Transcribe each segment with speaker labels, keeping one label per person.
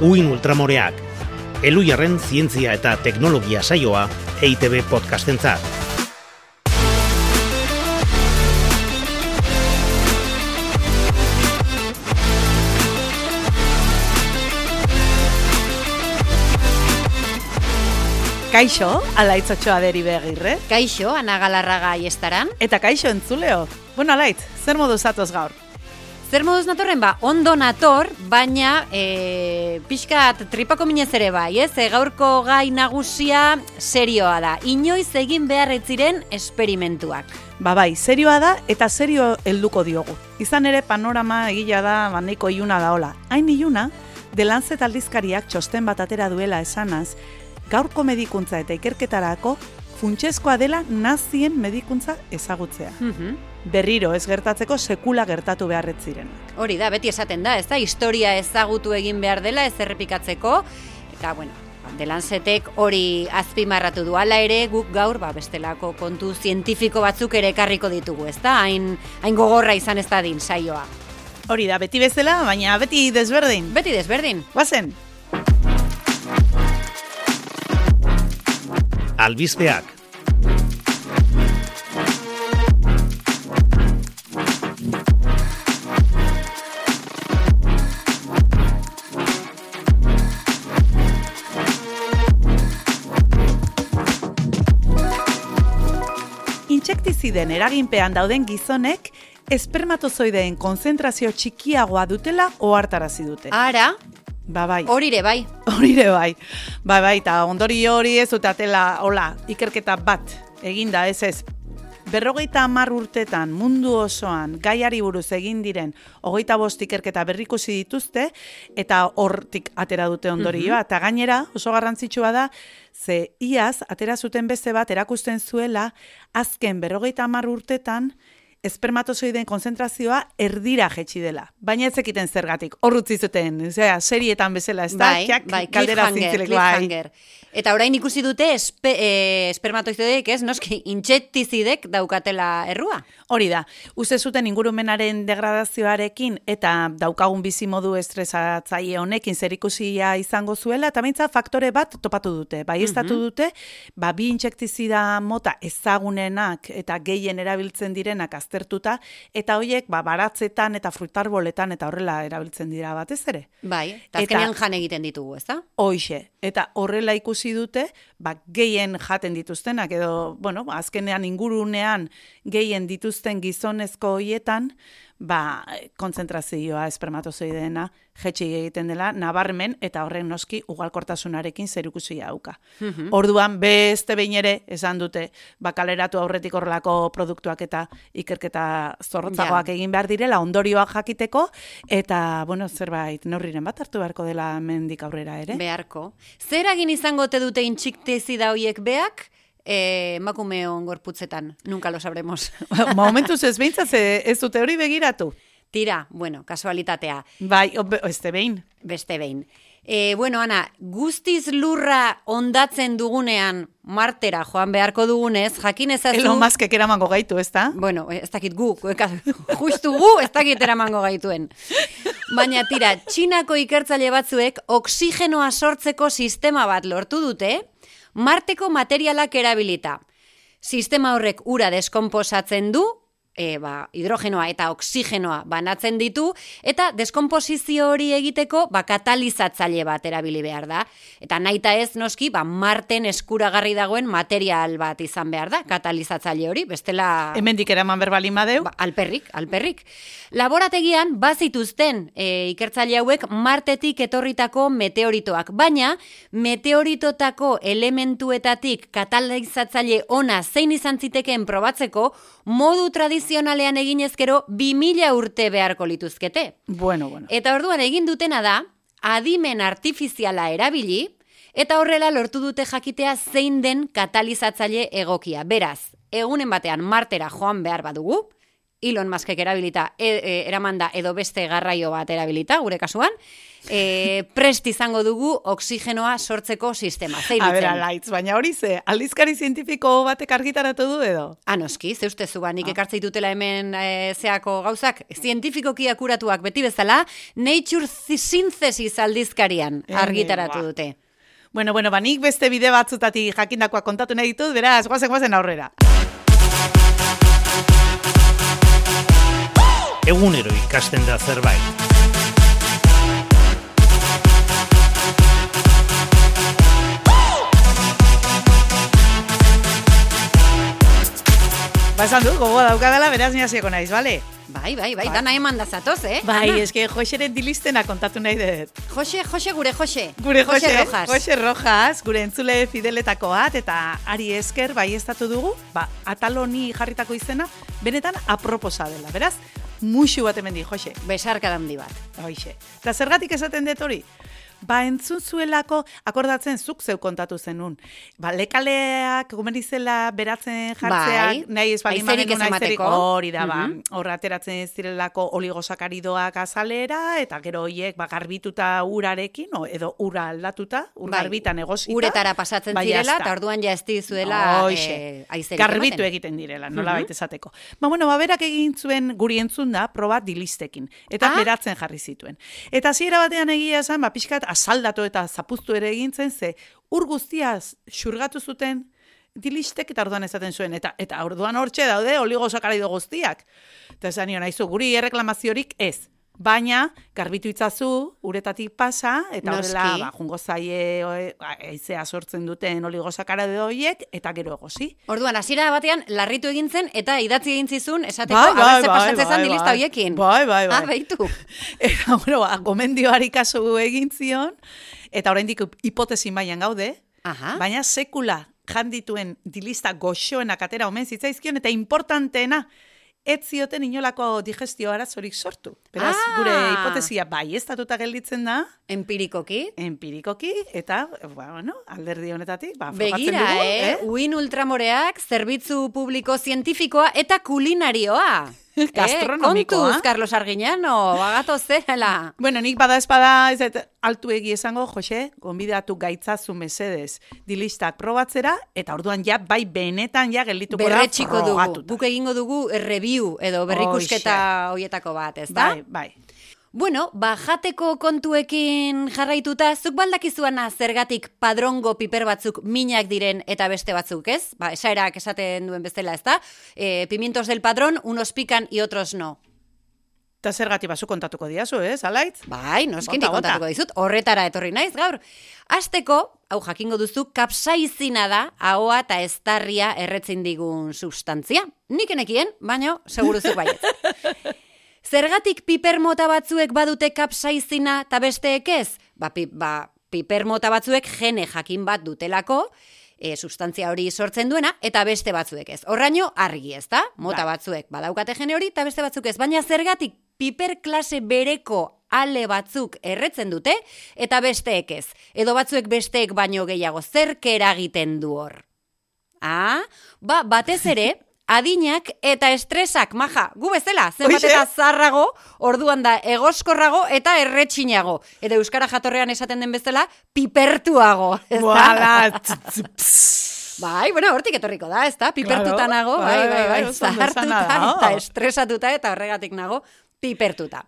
Speaker 1: Uin Ultramoreak, Elujarren zientzia eta teknologia saioa EITB podcastentzat.
Speaker 2: Kaixo, alaitzotxoa deri begirre.
Speaker 3: Kaixo, anagalarraga aiestaran.
Speaker 2: Eta kaixo entzuleo. Bueno, alaitz, zer modu zatoz gaur?
Speaker 3: Zer moduz natorren ba, ondo nator, baina e, pixkat tripako minez ere bai, ez? E, gaurko gai nagusia serioa da. Inoiz egin behar ziren esperimentuak.
Speaker 2: Ba bai, serioa da eta serio helduko diogu. Izan ere panorama egila da bandeiko iluna da hola. Hain iluna, delanzet aldizkariak txosten bat atera duela esanaz, gaurko medikuntza eta ikerketarako funtsezkoa dela nazien medikuntza ezagutzea.
Speaker 3: Mhm.
Speaker 2: Berriro ez gertatzeko sekula gertatu beharret ziren.
Speaker 3: Hori da, beti esaten da, ez da, historia ezagutu egin behar dela, ez errepikatzeko, eta, bueno, delanzetek hori azpimarratu du ala ere, guk gaur, ba, bestelako kontu zientifiko batzuk ere ekarriko ditugu, ez da, hain, hain gogorra izan ez da din, saioa.
Speaker 2: Hori da, beti bezala, baina beti desberdin.
Speaker 3: Beti desberdin.
Speaker 2: Guazen,
Speaker 1: Albizpeak,
Speaker 2: intsektiziden eraginpean dauden gizonek espermatozoideen konzentrazio txikiagoa dutela ohartarazi dute.
Speaker 3: Ara,
Speaker 2: Ba bai.
Speaker 3: horire bai.
Speaker 2: Horire bai. Ba bai, eta ondori hori ez dute atela, hola, ikerketa bat eginda ez ez. Berrogeita hamar urtetan mundu osoan gaiari buruz egin diren hogeita bost ikerketa berrikusi dituzte eta hortik atera dute ondorioa. Eta gainera oso garrantzitsua da, ze iaz atera zuten beste bat erakusten zuela azken berrogeita hamar urtetan espermatozoideen konzentrazioa erdira jetxi dela. Baina ez ekiten zergatik, hor utzi zuten, osea, serietan bezala, ez da?
Speaker 3: Bai,
Speaker 2: Jak
Speaker 3: bai,
Speaker 2: kaldera
Speaker 3: cliffhanger. Eta orain ikusi dute espe, e, espermatozoidek, ez, noski, intsektizidek daukatela errua.
Speaker 2: Hori da, uste zuten ingurumenaren degradazioarekin eta daukagun bizimodu estresatzaile honekin zerikusia izango zuela, eta beintza faktore bat topatu dute. Bai, estatu dute, ba, bi intsektizida mota ezagunenak eta gehien erabiltzen direnak aztertuta, eta hoiek ba, baratzetan eta frutarboletan eta horrela erabiltzen dira batez ere.
Speaker 3: Bai, eta azkenean jan egiten ditugu, ez da?
Speaker 2: Hoixe, eta horrela ikusi dute, ba, gehien jaten dituztenak, edo, bueno, azkenean ingurunean gehien dituzten gizonezko hoietan, ba, kontzentrazioa espermatozoideena jetxi egiten dela, nabarmen, eta horren noski ugalkortasunarekin zerikusia dauka. Orduan, beste behin ere, esan dute, ba, kaleratu aurretik horrelako produktuak eta ikerketa zorrotzagoak
Speaker 3: Ja.
Speaker 2: egin behar direla, ondorioak jakiteko, eta, bueno, zerbait, neurriren bat hartu beharko dela mendik aurrera ere.
Speaker 3: Beharko. Zer egin izango te dute intsektizida hoiek beak, emakumeon gorputzetan, nunca lo sabremos.
Speaker 2: Momentuz ez behintzat ez dute hori begiratu.
Speaker 3: Tira, bueno, kasualitatea,
Speaker 2: Bai, de behin.
Speaker 3: beste behin. E, bueno, Ana, guztiz lurra ondatzen dugunean martera joan beharko dugunez, jakin ezazu...
Speaker 2: Elon Muskek eramango gaitu, ez da?
Speaker 3: Bueno, ez dakit gu, justu gu, ez dakit eramango gaituen. Baina tira, txinako ikertzaile batzuek oksigenoa sortzeko sistema bat lortu dute, marteko materialak erabilita. Sistema horrek ura deskomposatzen du, e, ba, hidrogenoa eta oksigenoa banatzen ditu, eta deskomposizio hori egiteko ba, katalizatzaile bat erabili behar da. Eta naita ez noski, ba, marten eskuragarri dagoen material bat izan behar da, katalizatzaile hori, bestela...
Speaker 2: Hemendik eraman berbalin badeu.
Speaker 3: Ba, alperrik, alperrik. Laborategian bazituzten e, ikertzaile hauek martetik etorritako meteoritoak, baina meteoritotako elementuetatik katalizatzaile ona zein izan zitekeen probatzeko modu tradizionalean eginezkero 2000 urte beharko lituzkete.
Speaker 2: Bueno, bueno.
Speaker 3: Eta orduan egin dutena da, adimen artifiziala erabili, eta horrela lortu dute jakitea zein den katalizatzaile egokia. Beraz, egunen batean martera joan behar badugu, Elon Muskek erabilita, e, e, eramanda edo beste garraio bat erabilita, gure kasuan, e, prest izango dugu oksigenoa sortzeko sistema. Zein
Speaker 2: A ber,
Speaker 3: ditzen?
Speaker 2: alaitz, baina hori ze, aldizkari zientifiko batek argitaratu du edo?
Speaker 3: Anoski, ze ustezu ba, nik ekartzen ditutela hemen e, zeako gauzak, zientifikoki akuratuak beti bezala, Nature Synthesis aldizkarian argitaratu
Speaker 2: ba.
Speaker 3: dute.
Speaker 2: Bueno, bueno, ba, nik beste bide batzutatik jakindakoa kontatu nahi ditut, beraz, guazen, guazen aurrera.
Speaker 1: Egunero ikasten da zerbait.
Speaker 2: Ba, esan du, gogoa daukadala, beraz, ni hasieko naiz, bale?
Speaker 3: Bai, bai, bai, dana eman da zatoz, eh?
Speaker 2: Bai,
Speaker 3: Ana.
Speaker 2: eske Joxeren dilistena kontatu nahi dut.
Speaker 3: Jose, Jose, gure Jose.
Speaker 2: Gure Jose,
Speaker 3: Rojas.
Speaker 2: Jose Rojas, gure entzule fideletako bat, eta ari esker bai dugu, ba, ataloni jarritako izena, benetan aproposa dela, beraz, musu bat hemen di, Jose.
Speaker 3: Besarka handi bat.
Speaker 2: Hoixe. Eta zergatik esaten dut hori? Ba, entzun zuelako, akordatzen zuk zeu kontatu zenun. Ba, lekaleak gomenizela beratzen jartzeak,
Speaker 3: Bai,
Speaker 2: nahi ez
Speaker 3: ez
Speaker 2: haizerik,
Speaker 3: emateko.
Speaker 2: hori da, ba,
Speaker 3: Mhm.
Speaker 2: hor ateratzen zirelako oligosakaridoak azalera, eta gero hoiek ba, garbituta urarekin, o, edo ura aldatuta, ur
Speaker 3: Bai,
Speaker 2: garbitan egosita.
Speaker 3: Uretara pasatzen
Speaker 2: Bai,
Speaker 3: zirela, eta orduan ja ez dizuela
Speaker 2: Hoixe.
Speaker 3: eh, aizerik
Speaker 2: Garbitu
Speaker 3: ematen.
Speaker 2: egiten direla, nola baita esateko. Ba, bueno, ba, berak egin zuen guri entzun da, proba dilistekin. Eta
Speaker 3: Ah.
Speaker 2: beratzen jarri zituen. Eta hasiera batean egia esan, ba, pixkat asaldatu eta zapuztu ere egin zen, ze ur guztiaz xurgatu zuten dilistek eta orduan esaten zuen. Eta, eta orduan hortxe daude oligosakarido guztiak. Eta esan nion, aizu, guri erreklamaziorik ez. Baina, garbitu itzazu, uretatik pasa, eta horrela,
Speaker 3: Noski.
Speaker 2: ba, jungo zaie, aizea sortzen duten oligosakarido horiek, eta gero egosi.
Speaker 3: Orduan, hasiera batean, larritu egin zen, eta idatzi egin zizun, esateko,
Speaker 2: Bai,
Speaker 3: bai,
Speaker 2: bai,
Speaker 3: bai,
Speaker 2: bai,
Speaker 3: pasatzen
Speaker 2: bai,
Speaker 3: zen dilista
Speaker 2: bai.
Speaker 3: hoiekin.
Speaker 2: Bai, bai, bai.
Speaker 3: Ah, behitu.
Speaker 2: Eta, bueno, ba, gomendioari kasu egin zion, eta oraindik hipotesi mailan gaude,
Speaker 3: Aha.
Speaker 2: baina sekula jandituen dilista goxoenak atera omen zitzaizkion, eta importanteena, ez zioten inolako digestio arazorik sortu. Beraz,
Speaker 3: Ah!
Speaker 2: gure hipotesia bai estatuta gelditzen da,
Speaker 3: Empirikoki.
Speaker 2: empirikoki, eta, ba, bueno, alderdi honetatik, ba,
Speaker 3: Begira,
Speaker 2: dugu,
Speaker 3: eh? Uin ultramoreak, zerbitzu publiko zientifikoa eta kulinarioa.
Speaker 2: Gastronomikoa.
Speaker 3: Eh, kontuz, Carlos Arguiñano, bagato zerela.
Speaker 2: Bueno, nik bada espada, ez dut altu egi esango, Jose, gonbidatu gaitzazu mesedez dilistak probatzera, eta orduan ja, bai benetan ja geldituko da
Speaker 3: Berretxiko dugu. Guk egingo dugu review edo berrikusketa hoietako bat, ez da?
Speaker 2: Bai, bai.
Speaker 3: Bueno, ba, jateko kontuekin jarraituta, zuk baldakizuana zergatik padrongo piper batzuk minak diren eta beste batzuk, ez? Ba, esaerak esaten duen bezala, ez da? E, pimientos del padrón, unos pican y otros no.
Speaker 2: Eta zergatik bazu kontatuko diazu, ez, alaitz?
Speaker 3: Bai, noskin kontatuko dizut, horretara etorri naiz gaur. Azteko, hau jakingo duzu, kapsaizina da, ahoa eta estarria erretzen digun sustantzia. Nik enekien, baino, seguruzuk baiet. Zergatik piper mota batzuek badute kapsaizina eta besteek ez? Ba, pi, ba, piper mota batzuek gene jakin bat dutelako, e, sustantzia hori sortzen duena, eta beste batzuek ez. Horraino, argi ez da? Mota
Speaker 2: Bai.
Speaker 3: batzuek badaukate gene hori, eta beste batzuk ez. Baina zergatik piper klase bereko ale batzuk erretzen dute, eta besteek ez. Edo batzuek besteek baino gehiago, zerk eragiten du hor? Ah, ba, batez ere, adinak eta estresak, maja, gu bezala, zenbat eta zarrago, orduan da egoskorrago eta erretxinago. Edo euskara jatorrean esaten den bezala, pipertuago.
Speaker 2: Buala.
Speaker 3: Bai, bueno, hortik etorriko da, ez da? Pipertuta nago, bai,
Speaker 2: Bai,
Speaker 3: bai,
Speaker 2: bai,
Speaker 3: zahartuta eta estresatuta eta horregatik nago pipertuta.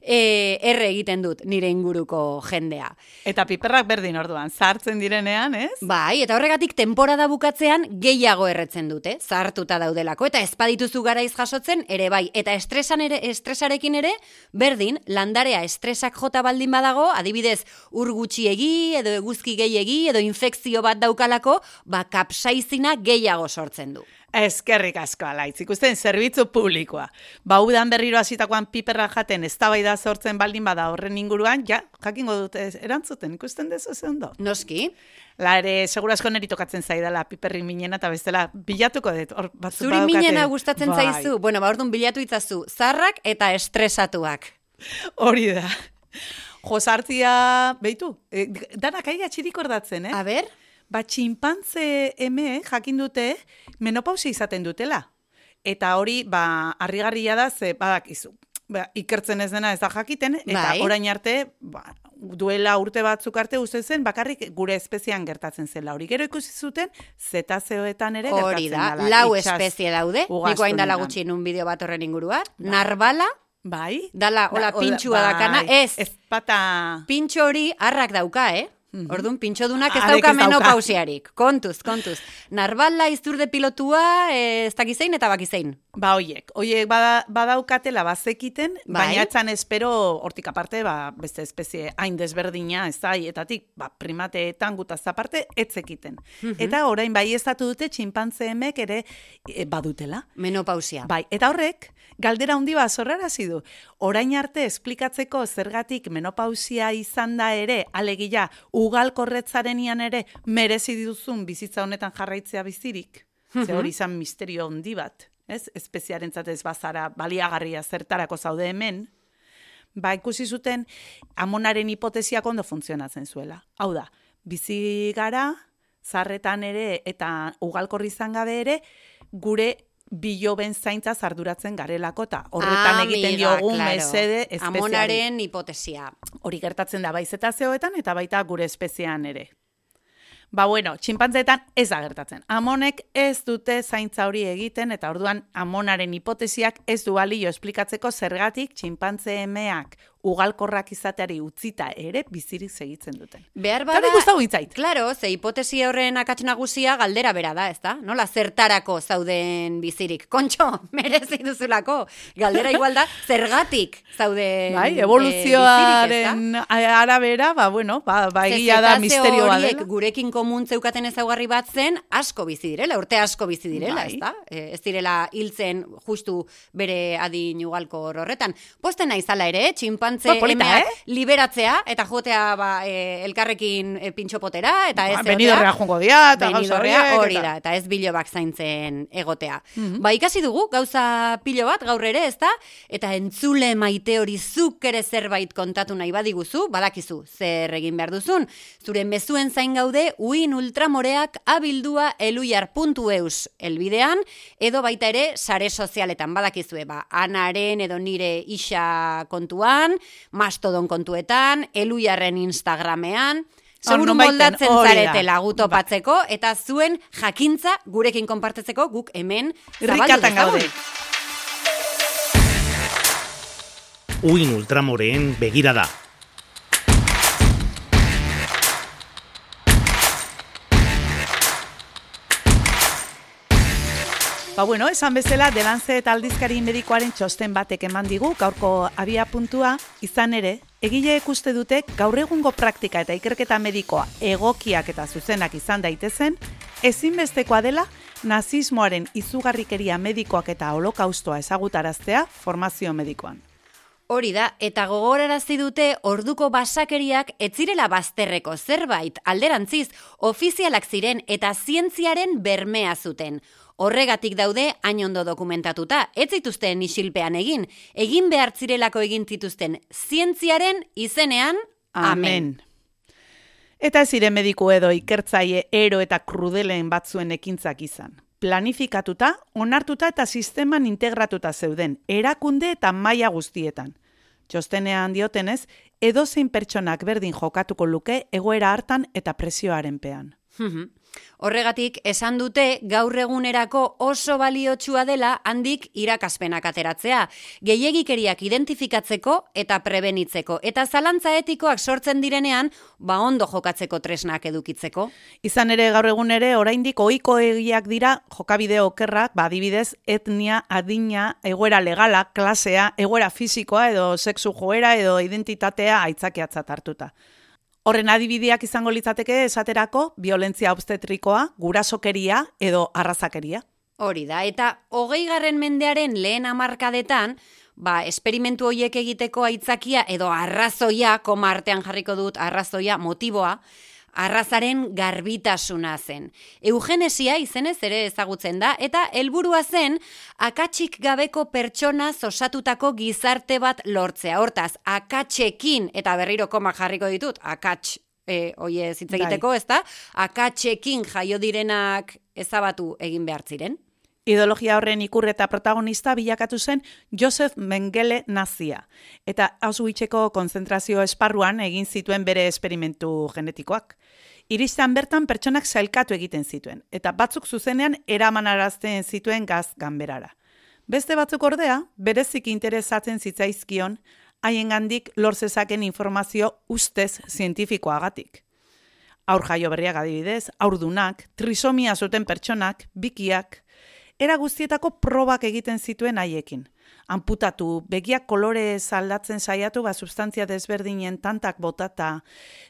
Speaker 3: E, erre egiten dut nire inguruko jendea.
Speaker 2: Eta piperrak berdin orduan, zartzen direnean, ez?
Speaker 3: Bai, eta horregatik temporada bukatzean gehiago erretzen dute, zahartuta daudelako, eta ezpadituzu garaiz jasotzen, ere bai, eta estresan ere, estresarekin ere, berdin, landarea estresak jota baldin badago, adibidez, ur gutxiegi, edo eguzki gehiegi, edo infekzio bat daukalako, ba, kapsaizina gehiago sortzen du.
Speaker 2: Eskerrik asko alaitz, ikusten zerbitzu publikoa. Ba, udan berriro hasitakoan piperra jaten eztabaida sortzen baldin bada horren inguruan, ja, jakingo dute erantzuten, ikusten dezu ze ondo.
Speaker 3: Noski,
Speaker 2: La ere, segurasko neri tokatzen zaidala piperri minena, eta bestela, bilatuko dut, hor batzuk
Speaker 3: zuri minena gustatzen
Speaker 2: Bai,
Speaker 3: zaizu, bueno, ba, orduan bilatu itzazu, zarrak eta estresatuak.
Speaker 2: Hori da. Jo, sartzia, behitu, e, danak aia txirik ordatzen, eh?
Speaker 3: A ber,
Speaker 2: Ba, txinpantze eme jakin dute menopausia izaten dutela. Eta hori, ba, harrigarria da, ze badakizu. Ba, ikertzen ez dena ez da jakiten, eta
Speaker 3: Bai.
Speaker 2: orain arte, ba, duela urte batzuk arte uste zen, bakarrik gure espezian gertatzen zela. Hori gero ikusi zuten, zetazeoetan ere
Speaker 3: Hori
Speaker 2: gertatzen
Speaker 3: da,
Speaker 2: dela.
Speaker 3: lau
Speaker 2: itsas
Speaker 3: espezie daude, niko hain dala gutxi nun bideo bat horren inguruan. Narbala,
Speaker 2: Bai.
Speaker 3: dala, hola,
Speaker 2: Da-
Speaker 3: pintxua
Speaker 2: bai.
Speaker 3: dakana, ez,
Speaker 2: Ez pata...
Speaker 3: pintxo hori harrak dauka, eh? Orduan, pintxo dunak ez dauka
Speaker 2: ez dauka.
Speaker 3: menopausiarik. Kontuz, kontuz. Narbala izturde pilotua, eh, ez dakizein eta bakizein.
Speaker 2: Ba, hoiek. Hoiek bada, badaukatela bazekiten,
Speaker 3: Bai.
Speaker 2: baina etzan espero hortik aparte, ba, beste espezie hain desberdina, ez da, hietatik, ba, primateetan gutaz aparte, etzekiten. Eta orain bai ezatu dute txinpantzeemek ere e, badutela.
Speaker 3: Menopausia.
Speaker 2: Bai, eta horrek, galdera handi bat zorrarazi du. Orain arte esplikatzeko zergatik menopausia izan da ere, alegia, ugalkorretzarenian ere, merezi duzun bizitza honetan jarraitzea bizirik. Ze hori izan misterio handi bat, ez? Espeziaren ez bazara baliagarria zertarako zaude hemen, ba ikusi zuten amonaren hipotesiak ondo funtzionatzen zuela. Hau da, bizi gara, zarretan ere eta ugalkorri izan gabe ere, gure biloben zaintza arduratzen garelako eta horretan egiten
Speaker 3: Amiga,
Speaker 2: diogu
Speaker 3: claro.
Speaker 2: mesede espeziari.
Speaker 3: Amonaren hipotesia.
Speaker 2: Hori gertatzen da baizetazioetan eta baita gure espezian ere. Ba bueno, txinpantzeetan ez da gertatzen. Amonek ez dute zaintza hori egiten eta orduan amonaren hipotesiak ez du balio esplikatzeko zergatik txinpantze emeak ugalkorrak izateari utzita ere bizirik segitzen duten.
Speaker 3: Behar
Speaker 2: Eta
Speaker 3: bada...
Speaker 2: nik gustatu hitzait.
Speaker 3: Claro, ze hipotesi horren akats nagusia galdera bera da, ezta? Nola zertarako zauden bizirik? Kontxo, merezi duzulako. Galdera igual da, zergatik zauden
Speaker 2: Bai,
Speaker 3: eh,
Speaker 2: evoluzioaren arabera, ba bueno, ba, ba egia da misterio badela.
Speaker 3: gurekin komun zeukaten ezaugarri bat zen, asko bizi direla, urte asko bizi direla,
Speaker 2: Bai.
Speaker 3: ezta? E, ez direla hiltzen justu bere adin ugalko horretan. Posten naizala ere, eh? Txinpantze
Speaker 2: Ba, polita,
Speaker 3: emeak
Speaker 2: eh?
Speaker 3: liberatzea eta jotea ba, e, elkarrekin e, pintxopotera eta ez
Speaker 2: Ba, benidorrea joango dira, eta
Speaker 3: Benidorrea hori da, eta ez bilobak zaintzen egotea. Ba, ikasi dugu, gauza pilo bat, gaur ere, ez da? Eta entzule maite hori zuk ere zerbait kontatu nahi badiguzu, badakizu, zer egin behar duzun. Zure mezuen zain gaude, uin ultramoreak abildua eluiar.eus elbidean, edo baita ere, sare sozialetan, badakizue, ba, anaren edo nire isa kontuan, mastodon kontuetan, eluiarren Instagramean, Seguru moldatzen zaretela gutopatzeko eta zuen jakintza gurekin konpartetzeko guk hemen zabaldu
Speaker 2: gaude.
Speaker 1: Uin ultramoreen begirada.
Speaker 2: Ba bueno, esan bezala, delantze eta aldizkari medikoaren txosten batek eman digu, gaurko abia puntua, izan ere, egileek uste dute gaur egungo praktika eta ikerketa medikoa egokiak eta zuzenak izan daitezen, ezinbestekoa dela nazismoaren izugarrikeria medikoak eta holokaustoa ezagutaraztea formazio medikoan.
Speaker 3: Hori da, eta gogorarazi dute orduko basakeriak ez zirela bazterreko zerbait, alderantziz, ofizialak ziren eta zientziaren bermea zuten. Horregatik daude hain ondo dokumentatuta, ez zituzten isilpean egin, egin behar zirelako egin zituzten zientziaren izenean, amen.
Speaker 2: Amen. Eta ez ziren mediku edo ikertzaile ero eta krudelen batzuen ekintzak izan. Planifikatuta, onartuta eta sisteman integratuta zeuden, erakunde eta maila guztietan. Txostenean diotenez, edozein pertsonak berdin jokatuko luke egoera hartan eta presioaren pean.
Speaker 3: Horregatik, esan dute gaur egunerako oso baliotsua dela handik irakaspenak ateratzea, gehiegikeriak identifikatzeko eta prebenitzeko, eta zalantza etikoak sortzen direnean, ba ondo jokatzeko tresnak edukitzeko.
Speaker 2: Izan ere gaur egun ere oraindik ohiko egiak dira jokabide okerrak, ba adibidez etnia, adina, egoera legala, klasea, egoera fisikoa edo sexu joera edo identitatea aitzakiatzat hartuta. Horren adibideak izango litzateke esaterako violentzia obstetrikoa, gurasokeria edo arrazakeria.
Speaker 3: Hori da, eta hogei garren mendearen lehen amarkadetan, ba, esperimentu horiek egiteko aitzakia edo arrazoia, koma artean jarriko dut arrazoia, motiboa, arrazaren garbitasuna zen. Eugenesia izenez ere ezagutzen da, eta helburua zen akatsik gabeko pertsona osatutako gizarte bat lortzea. Hortaz, akatsekin, eta berriro koma jarriko ditut, akats e, oie zitz egiteko, ez da? Akatsekin jaio direnak ezabatu egin behar ziren.
Speaker 2: Ideologia horren ikur eta protagonista bilakatu zen Joseph Mengele nazia. Eta Auschwitzeko konzentrazio esparruan egin zituen bere esperimentu genetikoak. Iristan bertan pertsonak zailkatu egiten zituen, eta batzuk zuzenean eramanarazten zituen gaz ganberara. Beste batzuk ordea, berezik interesatzen zitzaizkion, haiengandik lor zezaken informazio ustez zientifikoagatik. Aur jaio berriak adibidez, aurdunak, trisomia zuten pertsonak, bikiak, era guztietako probak egiten zituen haiekin. Amputatu, begiak kolore aldatzen saiatu, ba, substantzia desberdinen tantak botata,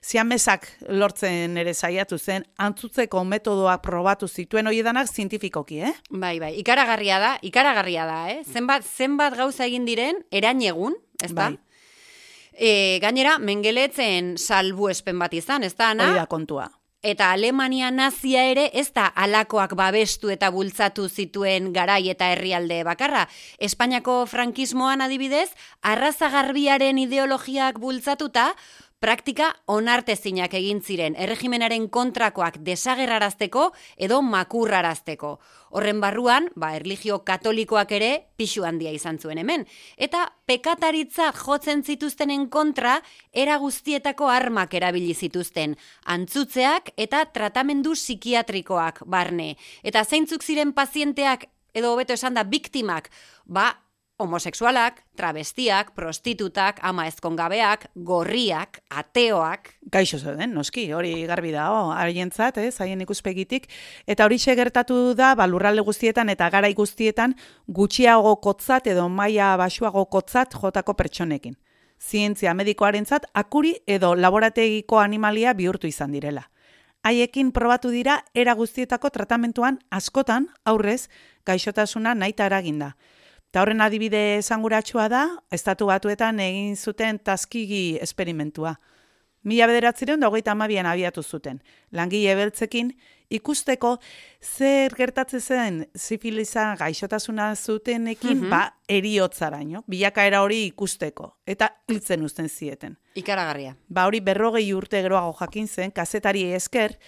Speaker 2: ziamesak lortzen ere saiatu zen, antzutzeko metodoak probatu zituen hoiedanak zientifikoki, eh?
Speaker 3: Bai, bai, ikaragarria da, ikaragarria da, eh? Zenbat, zenbat gauza egin diren, erain egun, ez da?
Speaker 2: Bai.
Speaker 3: E, gainera, mengeletzen salbu espen bat izan, ez da,
Speaker 2: Hori da kontua.
Speaker 3: Eta Alemania nazia ere ez da alakoak babestu eta bultzatu zituen garai eta herrialde bakarra. Espainiako frankismoan adibidez, arrazagarbiaren ideologiak bultzatuta, praktika onartezinak egin ziren erregimenaren kontrakoak desagerrarazteko edo makurrarazteko. Horren barruan, ba, erligio katolikoak ere pixu handia izan zuen hemen. Eta pekataritza jotzen zituztenen kontra, era guztietako armak erabili zituzten. Antzutzeak eta tratamendu psikiatrikoak barne. Eta zeintzuk ziren pazienteak edo hobeto esan da biktimak, ba, homosexualak, travestiak, prostitutak, ama ezkongabeak, gorriak, ateoak.
Speaker 2: Gaixo zeuden, noski, hori garbi da, oh, haientzat, ez, haien ikuspegitik. Eta hori gertatu da, ba, lurralde guztietan eta garai guztietan gutxiago kotzat edo maila basuago kotzat jotako pertsonekin. Zientzia medikoarentzat akuri edo laborategiko animalia bihurtu izan direla. Haiekin probatu dira era guztietako tratamentuan askotan aurrez gaixotasuna naita eraginda. Eta horren adibide esanguratsua da, estatu batuetan egin zuten taskigi esperimentua. Mila bederatzireun da hogeita amabian abiatu zuten. Langile beltzekin ikusteko zer gertatzen zen zifiliza gaixotasuna zutenekin,
Speaker 3: Mhm.
Speaker 2: ba, eriotzaraino. Bilakaera hori ikusteko. Eta hiltzen uzten zieten.
Speaker 3: Ikaragarria.
Speaker 2: Ba hori berrogei urte geroago jakin zen, kazetari esker,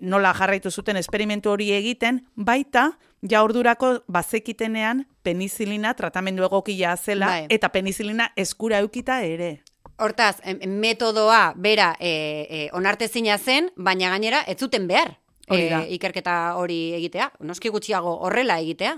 Speaker 2: nola jarraitu zuten esperimentu hori egiten, baita ja ordurako bazekitenean penizilina tratamendu egokia zela
Speaker 3: Bai.
Speaker 2: eta penizilina eskura eukita ere.
Speaker 3: Hortaz, metodoa bera e, e, onartezina zen, baina gainera ez zuten behar e, ikerketa hori egitea, noski gutxiago horrela egitea.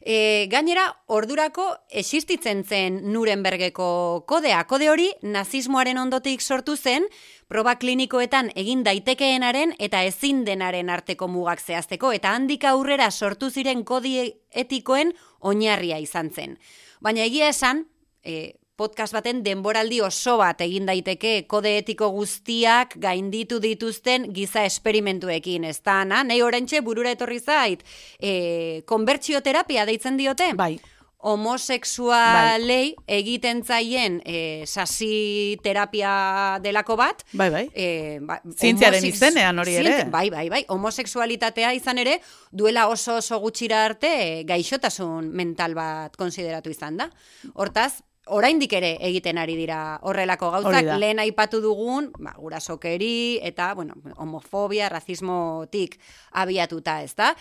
Speaker 3: E, gainera, ordurako existitzen zen Nurembergeko kodea. Kode hori nazismoaren ondotik sortu zen, proba klinikoetan egin daitekeenaren eta ezin denaren arteko mugak zehazteko, eta handik aurrera sortu ziren kodi etikoen oinarria izan zen. Baina egia esan, e, podcast baten denboraldi oso bat egin daiteke kode etiko guztiak gainditu dituzten giza esperimentuekin, ez da, na? Nei orentxe burura etorri zait, e, konbertsioterapia deitzen diote?
Speaker 2: Bai,
Speaker 3: Homosexualei egiten zaien e, sasi terapia delako bat,
Speaker 2: bai, bai.
Speaker 3: E, ba,
Speaker 2: Zientziaren izenean hori ere.
Speaker 3: Zientzia- Bai, bai, bai. Homosexualitatea izan ere, duela oso oso gutxira arte e, gaixotasun mental bat konsideratu izan da. Hortaz, oraindik ere egiten ari dira horrelako gauzak, lehen aipatu dugun, ba, gurasokeri eta, bueno, homofobia, razismotik abiatuta, ez da?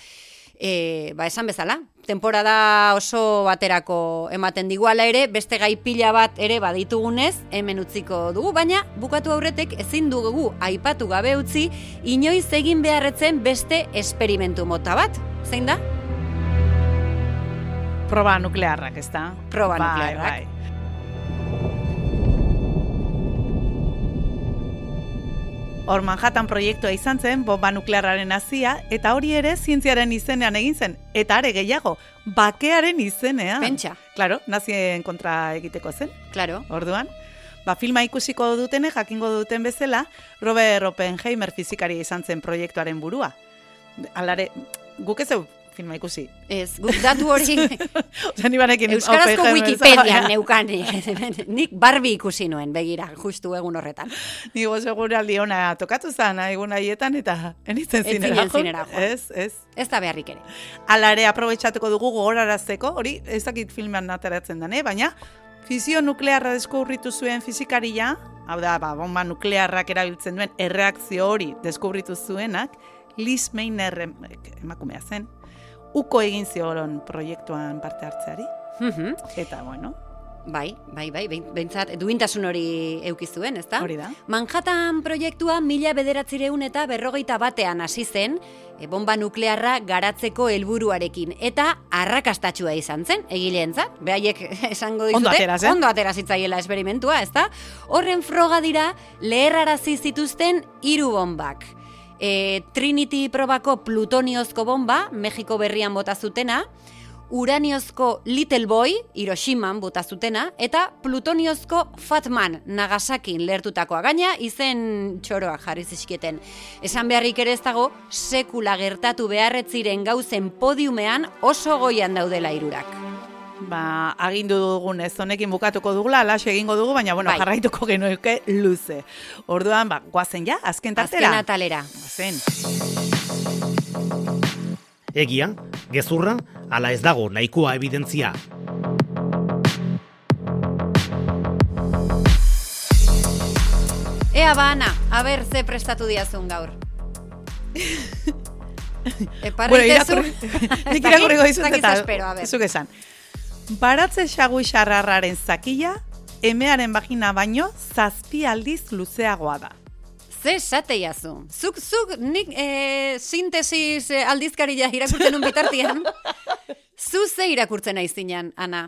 Speaker 3: E, ba, esan bezala, temporada oso baterako ematen diguala ere, beste gai pila bat ere baditugunez, hemen utziko dugu, baina bukatu aurretek ezin dugu aipatu gabe utzi, inoiz egin beharretzen beste esperimentu mota bat. Zein da?
Speaker 2: Proba nuklearrak, ez da?
Speaker 3: Proba
Speaker 2: Bai,
Speaker 3: nuklearrak.
Speaker 2: Bai. Hor Manhattan proiektua izan zen, bomba nuklearraren hazia, eta hori ere zientziaren izenean egin zen. Eta are gehiago, bakearen izenean.
Speaker 3: Pentsa.
Speaker 2: Claro, nazien kontra egiteko zen,
Speaker 3: Claro.
Speaker 2: orduan. Ba, filma ikusiko dutene, jakingo duten bezala, Robert Oppenheimer fizikaria izan zen proiektuaren burua. Alare, guk ez filma ikusi.
Speaker 3: Ez, guk datu hori
Speaker 2: Osa, ni banekin
Speaker 3: Euskarazko
Speaker 2: Oppenheimer
Speaker 3: Wikipedian
Speaker 2: zara.
Speaker 3: neukan. Nik Barbie ikusi nuen, begira, justu egun horretan.
Speaker 2: Nigo seguraldi ona tokatu zan, egun haietan, eta enitzen zinera.
Speaker 3: zinera.
Speaker 2: Ez, ez.
Speaker 3: Ez da beharrik ere.
Speaker 2: Ala ere aprobetxatuko dugu gogorarazteko, hori ezakit filmean ateratzen dane, baina fisio nuklearra deskubritu zuen fizikaria, hau da, ba, bomba nuklearrak erabiltzen duen erreakzio hori deskubritu zuenak, Liz Meiner em- emakumea zen. Uko egin zioron proiektuan parte hartzeari.
Speaker 3: Mhm.
Speaker 2: Eta, bueno,
Speaker 3: Bai, bai, bai, behintzat duintasun hori eukizuen, ezta?
Speaker 2: hori da.
Speaker 3: Manhattan proiektua mila bederatzireun eta berrogeita batean hasi zen, e, bomba nuklearra garatzeko helburuarekin eta arrakastatxua izan zen, egileentzat. Behaiek esango dizute,
Speaker 2: Ondo atera zen.
Speaker 3: ondo atera zitzaiela esperimentua, ezta? Horren froga dira leherrarazi zituzten hiru bombak. E, Trinity probako plutoniozko bomba, Mexiko berrian bota zutena, uraniozko Little Boy, Hiroshiman bota zutena, eta plutoniozko Fatman, Nagasakin lehertutakoa gaina, izen txoroak jarri zizkieten. Esan beharrik ere ez dago, sekula gertatu beharretziren gauzen podiumean oso goian daudela irurak.
Speaker 2: Ba, agindu dugun ez honekin bukatuko dugula, las egingo dugu, baina bueno,
Speaker 3: Bai.
Speaker 2: jarraituko genuke luze. Orduan, ba, guazen ja, azken tartera.
Speaker 3: Azken atalera.
Speaker 2: Guazen.
Speaker 1: Egia, gezurra, ala ez dago nahikoa evidentzia.
Speaker 3: Ea ba, Ana, aber ze prestatu diazun gaur. Eparra
Speaker 2: Bueno, irakurri, nik irakurriko dizut eta
Speaker 3: espero, a ber.
Speaker 2: zuk esan. Baratze xagu xarrarraren zakila, emearen bagina baino, zazpi aldiz luzeagoa da.
Speaker 3: Ze esate jazu. Zuk, zuk, nik e, sintesis e, aldizkaria irakurtzen un bitartian. zu ze irakurtzen aizinan, Ana?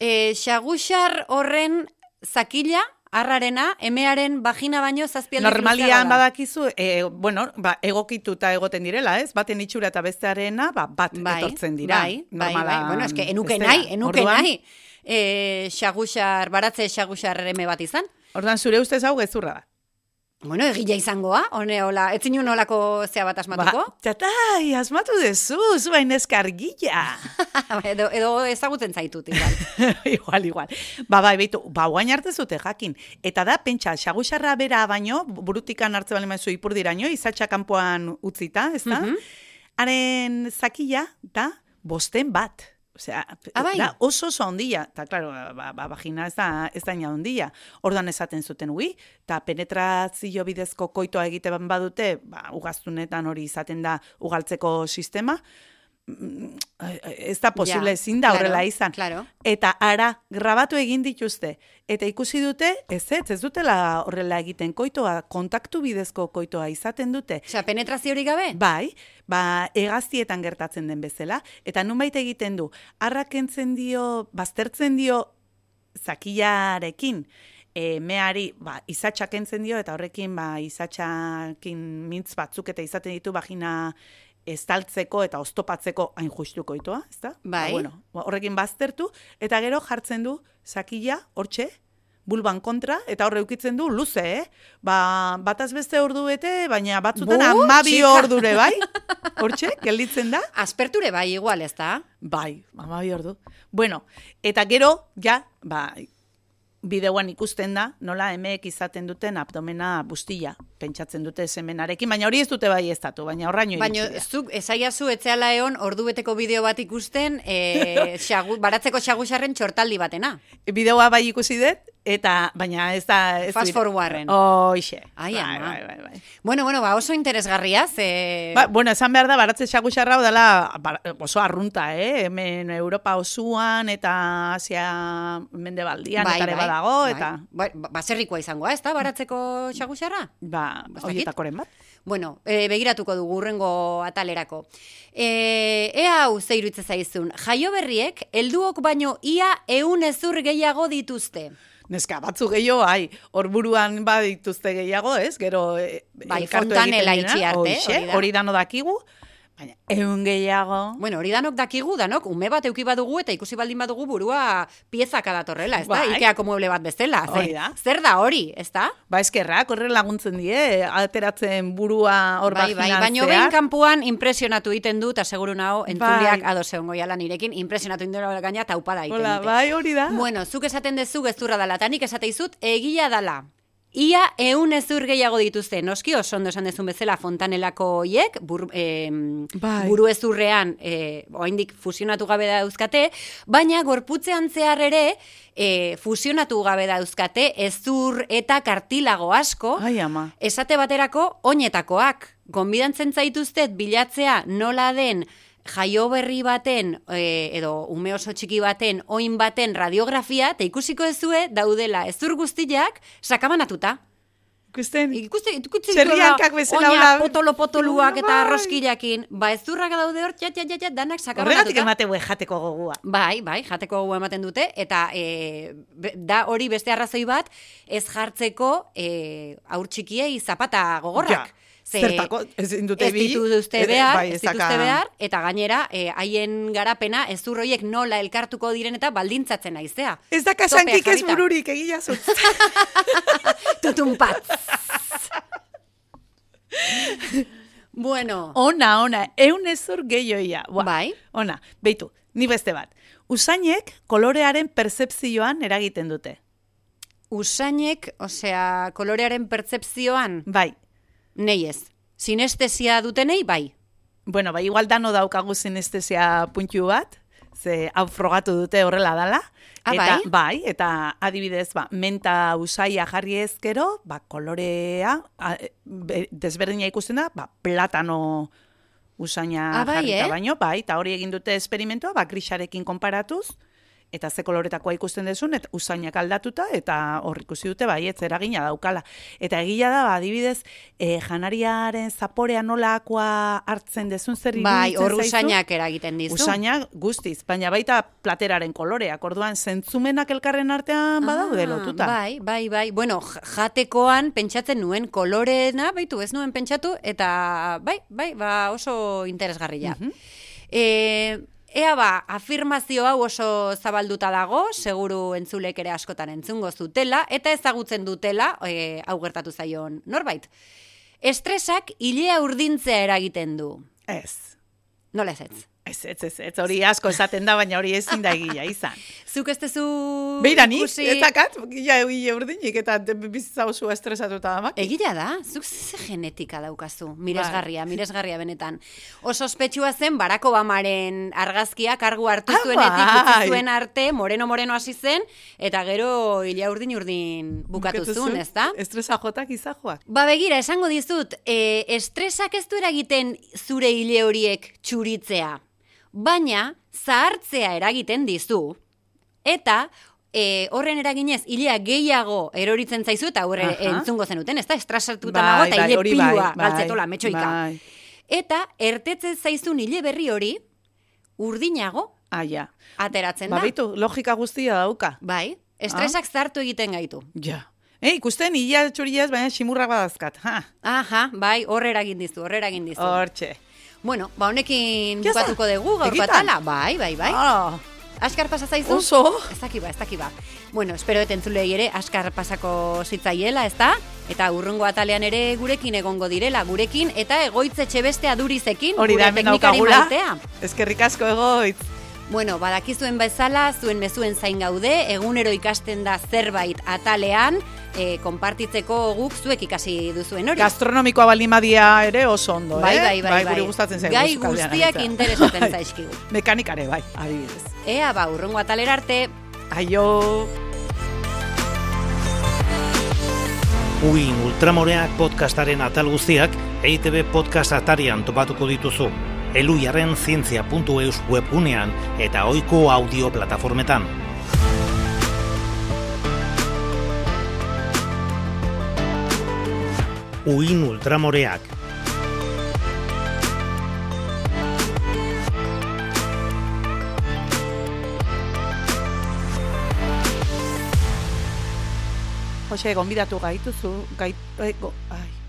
Speaker 3: E, xaguxar horren zakila, arrarena, emearen vagina baino zazpi aldiz
Speaker 2: Normalian badakizu, e, bueno, ba, egokituta egoten direla, ez? Baten itxura eta bestearena, ba, bat
Speaker 3: Bai,
Speaker 2: etortzen dira.
Speaker 3: Bai, bai, bai.
Speaker 2: Normalan
Speaker 3: Bueno, eske enuke
Speaker 2: bestela.
Speaker 3: nahi, enuke
Speaker 2: Orduan-
Speaker 3: nahi. E, xaguxar, baratze xaguxar eme bat izan.
Speaker 2: Orduan, zure ustez hau gezurra da.
Speaker 3: Bueno, egila izangoa, hone hola, ez zinun olako zea bat asmatuko?
Speaker 2: Ba, txatai, asmatu dezu, zuen eskargila.
Speaker 3: edo, edo ezagutzen zaitut, igual.
Speaker 2: igual, igual. Ba, bai, beitu, ba, guain arte zute jakin. Eta da, pentsa, xagusarra bera baino, burutikan hartze bali maizu ipurdiraino, izatxa kanpoan utzita, ez da?
Speaker 3: Mhm.
Speaker 2: Haren zakila, da, bosten bat. Osea,
Speaker 3: Ah, bai.
Speaker 2: da oso oso ondila, eta claro, ba, ba, vagina ez da, ez da ina ondila. Orduan esaten zuten ui, eta penetrazio bidezko koitoa egiten badute, ba, ugaztunetan hori izaten da ugaltzeko sistema, ez da posible,
Speaker 3: Ja,
Speaker 2: ezin da horrela
Speaker 3: claro,
Speaker 2: izan.
Speaker 3: claro.
Speaker 2: Eta ara, grabatu egin dituzte. Eta ikusi dute, ez ez, ez dutela horrela egiten koitoa, kontaktu bidezko koitoa izaten dute.
Speaker 3: Osea, penetrazio hori gabe?
Speaker 2: Bai, ba, egaztietan gertatzen den bezala, eta nunbait egiten du, harrak entzen dio, baztertzen dio zakilarekin, e, meari, ba, izatxak entzen dio, eta horrekin, ba, izatxakin mintz batzuk eta izaten ditu vagina estaltzeko eta oztopatzeko hain justuko itoa, ezta?
Speaker 3: Bai.
Speaker 2: Ba, bueno, ba, horrekin baztertu, eta gero jartzen du zakila, hortxe, bulban kontra, eta horre ukitzen du luze, eh? Ba, bataz beste ordu bete, baina batzutan
Speaker 3: Bu,
Speaker 2: amabi
Speaker 3: txika.
Speaker 2: ordure, bai? Hortxe, gelditzen da?
Speaker 3: Asperture bai, igual, ez da?
Speaker 2: Bai, amabi ordu. Bueno, eta gero, ja, ba, bideoan ikusten da, nola emeek izaten duten abdomena bustila, pentsatzen dute semenarekin, baina hori ez dute bai ez datu, baina horraino
Speaker 3: Baina zuk esaiazu etzeala egon ordubeteko bideo bat ikusten e, xagu, baratzeko xagusarren txortaldi batena.
Speaker 2: Bideoa bai ikusi dut, eta, baina ez da... Ez
Speaker 3: Fast forwarden.
Speaker 2: Hoxe.
Speaker 3: Ai,
Speaker 2: bai, bai, bai, bai.
Speaker 3: Bueno, bueno, ba oso interesgarria, ze...
Speaker 2: Ba, bueno, esan behar da, baratze xagusarra dela ba, oso arrunta, eh? Hemen Europa osoan eta Asia mendebaldian eta ere badago, eta
Speaker 3: Bai, ba, baserrikoa izangoa, ez da, baratzeko xagusarra?
Speaker 2: ba, Horietakoren bat.
Speaker 3: Bueno, e, begiratuko dugu urrengo atalerako. E, ea hau ze iruditzen zaizun, jaio berriek, helduok baino ia eun ezur gehiago dituzte.
Speaker 2: Neska, batzu gehiago, ai, hor buruan badituzte gehiago, ez? Gero, e,
Speaker 3: Bai, fontanela
Speaker 2: egiten
Speaker 3: itxi
Speaker 2: dena,
Speaker 3: arte,
Speaker 2: hoxe,
Speaker 3: hori da.
Speaker 2: hori dano dakigu, baina eun gehiago.
Speaker 3: Bueno, hori danok dakigu, danok, ume bat euki badugu eta ikusi baldin badugu burua piezaka datorrela, ez da?
Speaker 2: Bai.
Speaker 3: Ikeako mueble bat bezala.
Speaker 2: Hori da.
Speaker 3: Zer da hori, ez da?
Speaker 2: Ba, eskerrak, horre laguntzen die, ateratzen burua hor
Speaker 3: Bai, bai, baino behin kanpuan impresionatu egiten dut, aseguru nago, entzuleak
Speaker 2: Bai.
Speaker 3: ados egon goiala nirekin, impresionatu indela gaina taupada egiten
Speaker 2: Hola,
Speaker 3: dute.
Speaker 2: bai, hori da.
Speaker 3: Bueno, zuk esaten dezu gezurra dala, eta nik esateizut egia dala. Ia eun ezur gehiago dituzte, noski oso ondo esan dezun bezala fontanelako hiek, bur, eh,
Speaker 2: Bai.
Speaker 3: buru ezurrean eh, oaindik fusionatu gabe dauzkate, baina gorputzean zehar ere eh, fusionatu gabe dauzkate ezur eta kartilago asko,
Speaker 2: Ai, ama.
Speaker 3: esate baterako oinetakoak. Gonbidantzen zaituztet bilatzea nola den jaio berri baten, e, edo ume oso txiki baten, oin baten radiografia, eta ikusiko ezue daudela ezur guztiak sakabanatuta.
Speaker 2: Ikusten,
Speaker 3: Ikuste, ikuste
Speaker 2: Txerriankak bezala,
Speaker 3: oina,
Speaker 2: hola.
Speaker 3: potolo-potoluak eta
Speaker 2: Bai.
Speaker 3: roskilakin, ba ezurrak daude hor, txat, txat, txat, danak
Speaker 2: horregatik
Speaker 3: sakabanatuta.
Speaker 2: emate hue jateko gogua.
Speaker 3: Bai, bai, jateko gogoa ematen dute, eta e, da hori beste arrazoi bat, ez jartzeko e, aur txikiei zapata gogorrak.
Speaker 2: Ja, zertako, ezin dute
Speaker 3: ez dituzte behar,
Speaker 2: bai,
Speaker 3: ez
Speaker 2: ez
Speaker 3: dituzte behar, eta gainera, e, haien garapena ez horiek nola elkartuko diren eta baldintzatzen naizea.
Speaker 2: Ez da kasankik ez bururik, egia zut.
Speaker 3: Tutun pat. bueno,
Speaker 2: ona, ona, eun ezur gehioia. Buah,
Speaker 3: Bai.
Speaker 2: Ona, beitu, ni beste bat. Usainek kolorearen percepzioan eragiten dute.
Speaker 3: usainek, osea, kolorearen pertzepzioan,
Speaker 2: Bai.
Speaker 3: Nei ez. Sinestesia dutenei, bai.
Speaker 2: Bueno, bai, igual dano daukagu sinestesia puntu bat, ze hau frogatu dute horrela dala.
Speaker 3: Ah,
Speaker 2: eta,
Speaker 3: bai?
Speaker 2: bai, eta adibidez, ba, menta usaia jarri ezkero, ba, kolorea, a, be- desberdina ikusten da, ba, platano usaina
Speaker 3: Ah, bai,
Speaker 2: jarrita
Speaker 3: eh?
Speaker 2: baino, bai, eta hori egin dute esperimentoa, ba, grisarekin konparatuz, eta ze koloretakoa ikusten dezun, eta usainak aldatuta, eta hor ikusi dute, bai, ez eragina daukala. Eta egia da, ba, adibidez, e, janariaren zaporea nolakoa hartzen dezun zer
Speaker 3: Bai, hor usainak eragiten dizu.
Speaker 2: Usainak guztiz, baina baita plateraren koloreak, orduan zentzumenak elkarren artean badaude
Speaker 3: Ah,
Speaker 2: lotuta.
Speaker 3: Bai, bai, bai. Bueno, jatekoan pentsatzen nuen kolorena, baitu ez nuen pentsatu, eta bai, bai, ba oso interesgarria.
Speaker 2: Mhm.
Speaker 3: e, ea ba, afirmazio hau oso zabalduta dago, seguru entzulek ere askotan entzungo zutela, eta ezagutzen dutela, e, hau gertatu zaion norbait. Estresak hilea urdintzea eragiten du.
Speaker 2: Ez.
Speaker 3: Nola ez ez?
Speaker 2: Ez, ez, ez, ez, hori asko esaten da, baina hori ezin da egia izan.
Speaker 3: Zuk ez tezu
Speaker 2: Beira nik,
Speaker 3: ikusi-
Speaker 2: ez dakat, gila egile urdinik, eta bizitza oso estresatuta damak.
Speaker 3: Egia da, zuk ze genetika daukazu,
Speaker 2: Bai.
Speaker 3: miresgarria, miresgarria benetan. Oso ospetsua zen Barack Obamaren argazkia kargu hartu
Speaker 2: Ah,
Speaker 3: zuenetik
Speaker 2: bai.
Speaker 3: zuen arte, moreno-moreno hasi zen, eta gero ila urdin-urdin bukatu zuen, ez da?
Speaker 2: Estresa jotak izajoak.
Speaker 3: Ba begira, esango dizut, e, estresak ez du eragiten zure hile horiek txuritzea, baina zahartzea eragiten dizu, eta e, horren eraginez hilea gehiago eroritzen zaizu, eta horre
Speaker 2: Aha.
Speaker 3: entzungo zenuten, ez da, estrasatuta nago, eta hile
Speaker 2: hori
Speaker 3: pilua galtzetola, metxoika.
Speaker 2: Bai.
Speaker 3: Eta ertetzen zaizun hile berri hori, urdinago
Speaker 2: Ah, ja.
Speaker 3: ateratzen
Speaker 2: Ba,
Speaker 3: da.
Speaker 2: bitu, logika guztia dauka.
Speaker 3: Bai, estresak zartu egiten gaitu.
Speaker 2: Ja. E, ikusten hila txuriaz, baina simurrak badazkat. Ha,
Speaker 3: Aha, bai, horre eragin dizu, horre eragin dizu.
Speaker 2: hortxe.
Speaker 3: Bueno, ba honekin bukatuko dugu gaur
Speaker 2: Egitan?
Speaker 3: batala. Bai, bai, bai.
Speaker 2: Ah,
Speaker 3: Askar pasa zaizu?
Speaker 2: oso.
Speaker 3: Ez daki ba, ez daki ba. Bueno, espero et entzulei ere askar pasako zitzaiela, ezta? Eta urrungo atalean ere gurekin egongo direla, gurekin eta egoitzetxe beste adurizekin,
Speaker 2: Hori da,
Speaker 3: gure teknikari maitea.
Speaker 2: Eskerrik asko egoitz.
Speaker 3: Bueno, badakizuen bezala, zuen mezuen zain gaude, egunero ikasten da zerbait atalean, e, konpartitzeko guk zuek ikasi duzuen hori.
Speaker 2: Gastronomikoa balimadia ere oso ondo,
Speaker 3: bai,
Speaker 2: eh?
Speaker 3: bai, bai, bai.
Speaker 2: guri gustatzen zaigu.
Speaker 3: Gai guztiak interesatzen
Speaker 2: Bai.
Speaker 3: zaizkigu.
Speaker 2: Mekanikare, bai, adibidez.
Speaker 3: Ea, ba, urrungo atalera arte,
Speaker 2: Aio.
Speaker 1: Uin Ultramoreak podcastaren atal guztiak EITB podcast atarian topatuko dituzu. Eluiaren zientzia.eus webgunean eta ohiko audio plataformetan. Uin Ultramoreak.
Speaker 2: Jose, gonbidatu gaituzu, gait, eh, go, ai,